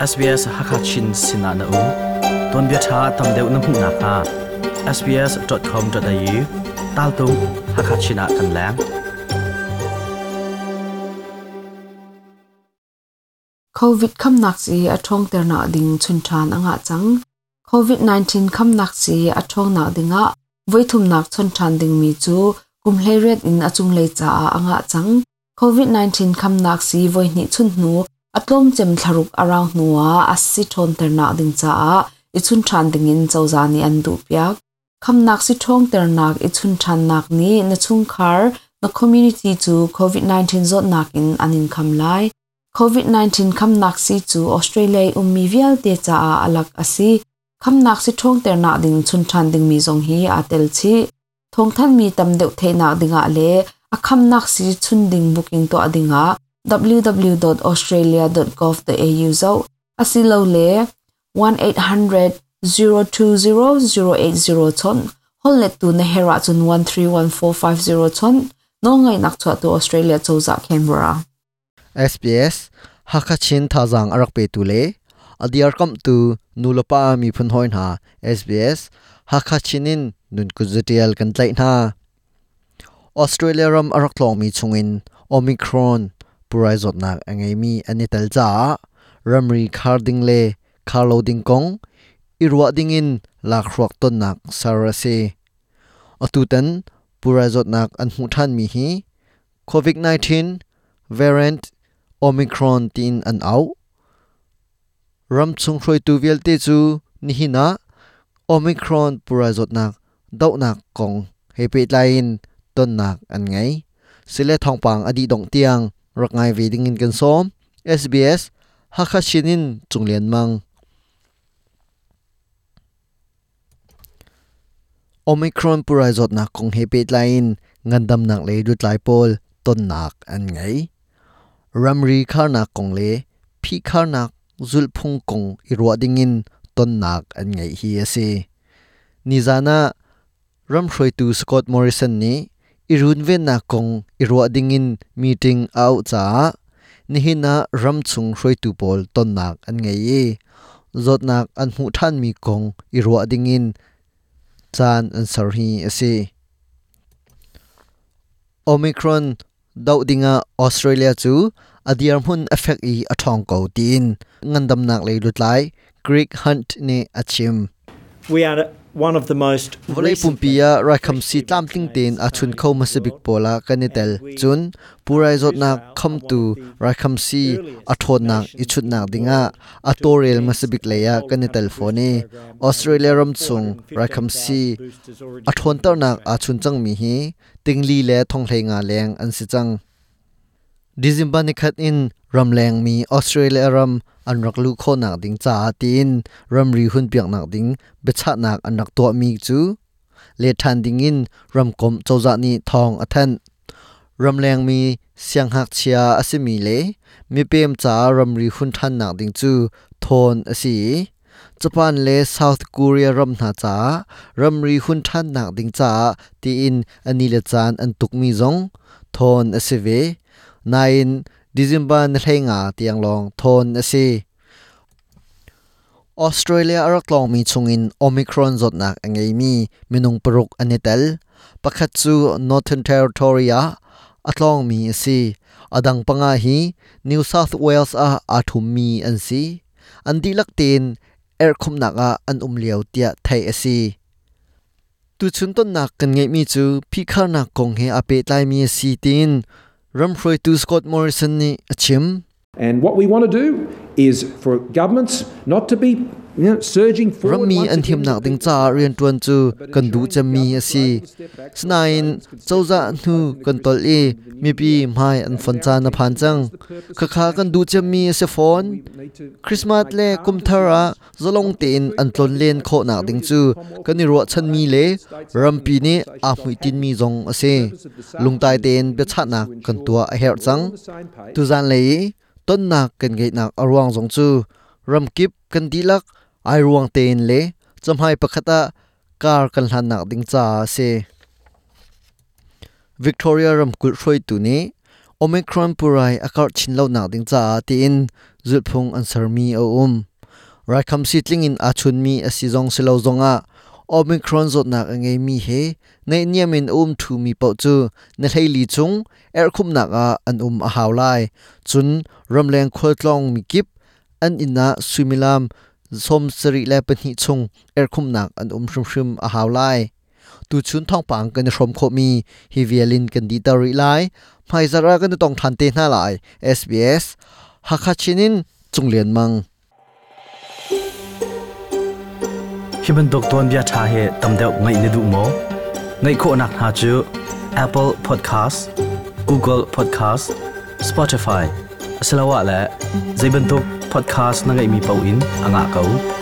SBS Hakachin Sinana U. Ton bia tha tam deuh na hmu na kha sbs.com.au tal tu Hakachina kan lang. COVID kham nak si athong ter na ding chun than anga chang. COVID 19 kham nak si athong na dinga. Voi thum nak chun than ding mi chu. Kum hlei ret in achung lei cha anga chang. COVID 19 kham nak si voi ni chun nu. atlom chem tharuk around nuwa asi thon terna ding cha a ichun than ding in chawza ni an du pya kham nak si thong ternak ichun than nak ni na chung khar na community chu covid 19 zot nak in anin kham lai covid 19 kham nak si chu australia ummi vial te cha a alak asi kham nak si thong terna ding chun than ding mi zong hi atel chi thong than mi tam deuh the na dinga le a kham nak si chun ding booking to adinga www.australia.gov.au zo asilo le 1800 020 080 chon hol let tu na hera chun 131450 ton. No ngai nak chwa tu Australia choza Canberra. SBS hakachin thazang arak pe tu le adiar kam tu nulopa mi phun hoin ha SBS hakachinin nun kuzutial kan tlai na. Australia ram arak long mi chungin Omicron purai zot nak angai mi anital cha ramri kharding le kharloading kong irwa dingin lakhruak ton nak sarase atutan purai zot nak an hu than mi hi. Covid 19 variant omicron tin an au. Ram chung khroi tu vel te chu ni hina omicron purai zot nak dau nak kong. Hepe lain ton nak an ngai. Sile thong pang adi dong tiang rak ngai ve ding in kan som sbs hakha chinin chunglen mang. Omicron pura zot na kong he lain ngandam nak le du lai pol, ton nak an ngai ramri kharna kongle phi zul phung kong irwa dingin ton nak an ngai hi ase. Nizana ram throi tu scott morrison ni irun ve na kong irwa dingin meeting au cha. Nihina ram chung throi tu pol ton nak an ngei ye zot nak an hu than mi kong irwa dingin chan an sarhi ase omicron dau dinga australia chu adiar mun effect i athong ko tin. Ngandam nak le lutlai greek hunt ne achim we are volei pumpia rakham si tlam tling ten a chun kho masabik pola kanitel chun purai zot na kham tu rakham si a thon nak i chut nak dinga a torel masabik leya kanitel phone australia ram chung rakham si a thon tar nak a chun chang mi hi tingli le thong nga leng an si chang. December ni khat in รำแรงมีออสเตรเลียรำอันรักลูกคนหนักดิ้งจ่าตีนรำรีหุ่นเปียกหนักดิ้งเบชะหนักอันรักตัวมีจูเลทันดิ้งอินรำกลมโจจานีทองอัทันรำแรงมีเสียงหักเชียอสิมีเลมีเปมจ่ารำรีหุ่นทันหนักดิ้งจูโทนอสีจปานเลซาวท์กูเรียรำนาจารำรีหุ่นทันหนักดิ้งจ่าตีอินอันนี้เลจานอันตุกมีจงโทนอสิเวนายน ดิจิมบันเฮงาเตียงลองทนอซีออสเตรเลียรักลองมีชงอินโอมิครอนจดนักอังไงมีมินุงปรุกอันเนตลปักจู Northern Territory อัตลองมีอซีอดังปังอาฮี New South Wales อาอาทุมมีอันซีอันดีลักเตนเอร์คุมนักอาอันอุมเลียวเตียไทยอซีตุชุนต้นนักกันไงมีจูพิคานักกงเฮอาเปตไลมีซีติน Ramfroi tu Scott Morrison ni achim. And what we want to do is for governments not to be Rammi an thiam nak ding cha rian tuan chu kan du chami asi. Snain chauza nu kan tol e mi pi mai an fon cha na phan chang. Kha kha kan du chami ase phone. Christmas le kum thara zolong tin an tlon len kho nak ding chu kan ni ro chan mi le rampi ni a hui tin mi zong ase. Lungtai ten be chat nak kan tua a her chang. Tu zan le ton nak kan ge nak arwang zong chu ram kip kan dilak ไอรวงเตนเลจำให้ประคตะกากันหันหนักดิงจ่าเซวิกตอเรียรำกุดช่วยตัวนี้โอมิครอนปุไรอากาศชินเล่าหนักดิงจ่าตีอินจุดพงอันสารมีเอาอุ้มรายคำสิทลิงอินอาชุนมีอสิจงสิเลาจงอ่ะโอมิครอนจดหนักไงมีเฮในเนียมินอุ้มทูมีเป่าจูในไทยลีจงเอร์คุมหนักอ่ะอันอุ้มอาหาวไลจุนรำแรงควดลองมีกิบอันอินนะสุมิลาม zom sari le pani chung er khum nak an um shum shum a haw lai tu chun thong pang kan shom kho mi hi vialin kan di ta ri lai phai zara kan tong than te na lai sbs hakha chinin chung lian mang hiban doktor bia tha he tamdeu ngai ne du mo ngai kho nak ha chu apple podcast google podcast spotify salawa la zaiban tok podcast na nga imipawin ang akaw.